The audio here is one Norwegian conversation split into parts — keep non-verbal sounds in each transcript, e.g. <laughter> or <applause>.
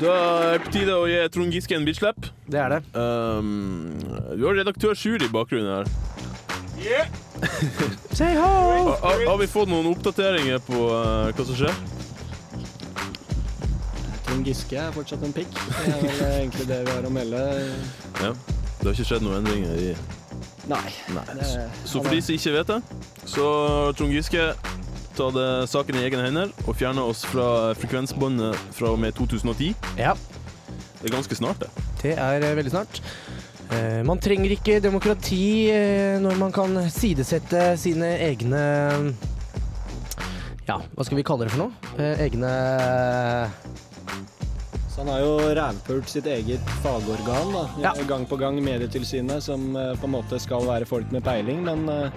Da er det på tide å gi Trond Giske en bitchlap. Det er det. Um, du har redaktør Sjur i bakgrunnen her. <laughs> Say ho! Har, har- har vi fått noen oppdateringer på uh, hva som skjer? Trond Giske er fortsatt en pikk. Det er vel egentlig det vi har å melde. Ja. Det har ikke skjedd noen endringer i Nei. Nei. Det, Så for de som ikke vet det, så Trond Giske eh, saken i egne hender og fjerna oss fra frekvensbåndet fra og med 2010. Ja, Det er ganske snart, det. det er eh, veldig snart. Eh, man trenger ikke demokrati eh, når man kan sidesette sine egne Ja, hva skal vi kalle det for noe? Egne han har jo rævpult sitt eget fagorgan, da. Ja. Gang på gang Medietilsynet, som eh, på en måte skal være folk med peiling, men eh,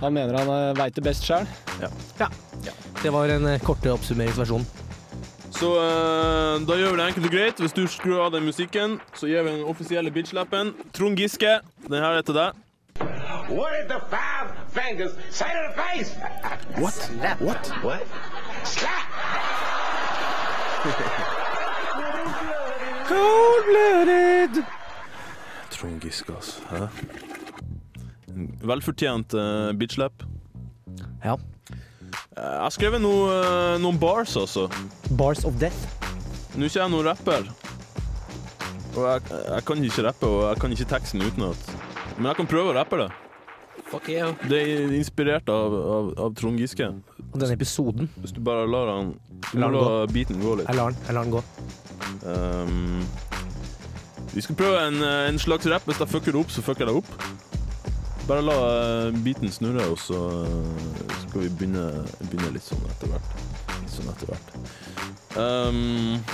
han mener han veit det best sjøl. Det var en eh, korte oppsummeringsversjon. Så uh, da gjør vi det enkelt og greit. Hvis du skrur av den musikken, så gir vi den offisielle bitchlappen. Trond Giske, den her er til deg. What the five fingers say to the face? What? What? What? Slap! <laughs> Cold-blooded! Trond Giske, altså. Hæ? Velfortjent uh, bitchlap. Ja. Eh, jeg har skrevet noe, uh, noen bars, altså. Bars of death. Nå er ikke jeg noen rapper. Og jeg, jeg kan ikke rappe, og jeg kan ikke teksten utenat. Men jeg kan prøve å rappe det. Fuck yeah. Det er inspirert av, av, av Trond Giske. Og denne episoden. Hvis du bare lar han Du La må la beaten gå litt. Jeg lar den, jeg lar den gå. Um, vi skal prøve en, eh, en slags rapp. Hvis jeg fucker det opp, så fucker jeg det opp. Bare la biten beaten snurre, og så eh, skal vi begynne, begynne litt sånn etter hvert. Litt sånn etter hvert. Um,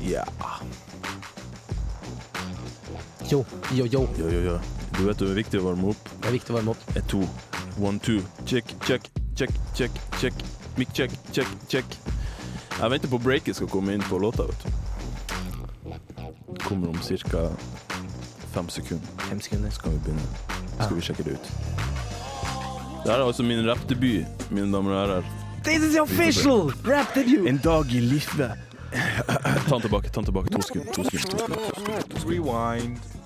ja Yo, yo, yo. Jo, jo, jo. Du vet det er viktig å varme opp. Det er viktig å varme opp. Et, to. One, two. Check, check, check, check, check. Mic check, check, check. Jeg venter på breaket skal komme inn på låta, vet du. Det kommer om ca. fem sekunder. Fem sekunder. Så kan vi begynne. Så skal vi sjekke det ut. Det her er altså min rappdebut, mine damer og herrer. This is official rap debut! En dag i livet Ta den tilbake, ta den tilbake. To sekunder. To sekunder, to sekunder, to sekunder, to sekunder. Rewind.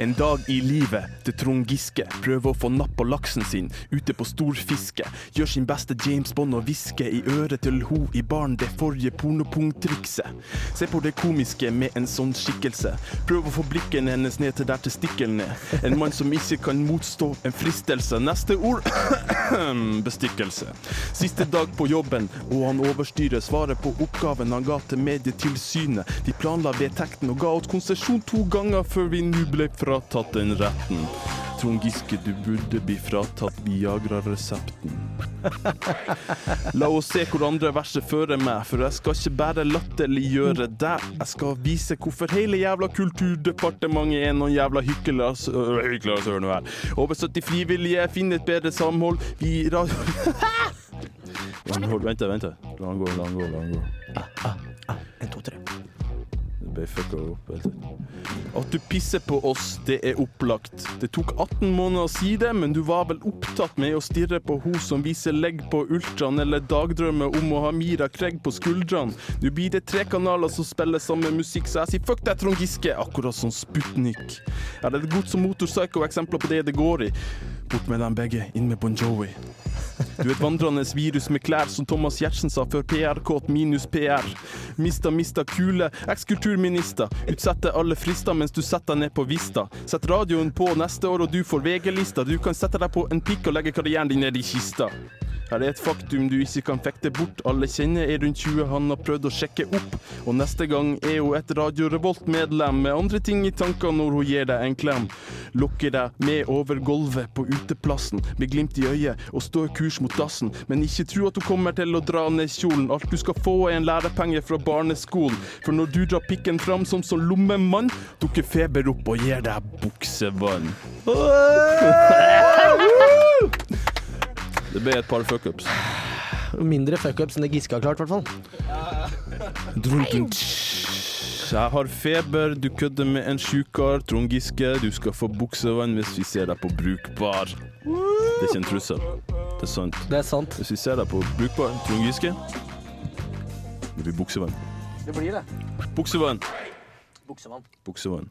En dag i livet til Trond Giske prøver å få napp på laksen sin ute på storfiske. Gjør sin beste James Bond og hvisker i øret til ho i baren det forrige pornopunktrikset Se på det komiske med en sånn skikkelse. Prøv å få blikken hennes ned til der testiklene. En mann som ikke kan motstå en fristelse. Neste ord <coughs> bestikkelse. Siste dag på jobben, og han overstyrer svaret på oppgaven han ga til Medietilsynet. De planla vedtekten og ga oss konsesjon to ganger før vi nå ble fratatt den retten. Trond Giske, du burde bli fratatt Viagra-resepten. La oss se hvor andre verset fører meg, for jeg skal ikke bare latterliggjøre deg. Jeg skal vise hvorfor hele jævla Kulturdepartementet er noen jævla hyklere. øh, hør nå her. Over 70 frivillige finner et bedre samhold. Vi radio... <laughs> Hold, vent, vent. La han gå, la han gå, la han gå. En, to, tre. Ble fucka opp. At du pisser på oss, det er opplagt. Det tok 18 måneder å si det, men du var vel opptatt med å stirre på hun som viser legg på ultraen, eller dagdrømmer om å ha Mira Craig på skuldrene. Nå blir det tre kanaler som spiller samme musikk, så jeg sier fuck deg, Trond Giske, akkurat som Sputnik. Ja, det er godt som motorpsycho-eksempler på det det går i. Bort med dem begge, inn med Bon Jovi. Du et vandrende virus med klær, som Thomas Giertsen sa før PR-kåt minus PR. Mista, mista kule, eks-kulturminister. Utsette alle frister mens du setter deg ned på Vista. Sett radioen på neste år, og du får VG-lista. Du kan sette deg på en pikk og legge karrieren din ned i kista. Her er et faktum du ikke kan fekte bort. Alle kjenner er rundt 20 han har prøvd å sjekke opp. Og neste gang er hun et Radio Revolt-medlem med andre ting i tankene når hun gir deg en klem. Lokker deg med over gulvet på uteplassen med glimt i øyet og står kurs mot dassen. Men ikke tro at hun kommer til å dra ned kjolen. Alt du skal få er en lærepenge fra barneskolen. For når du drar pikken fram som sånn lommemann, dukker feber opp og gir deg buksevann. <laughs> <laughs> Det ble et par fuckups. Mindre fuckups enn det Giske har klart, i hvert fall. Jeg har feber, du kødder med en sjukar. Trond Giske, du skal få buksevann hvis vi ser deg på brukbar. Det er ikke en trussel. Det er sant. Det er sant. Hvis vi ser deg på brukbar Trond Giske Det blir buksevann. Det blir det. Buksevann. Buksevann. Buksevann.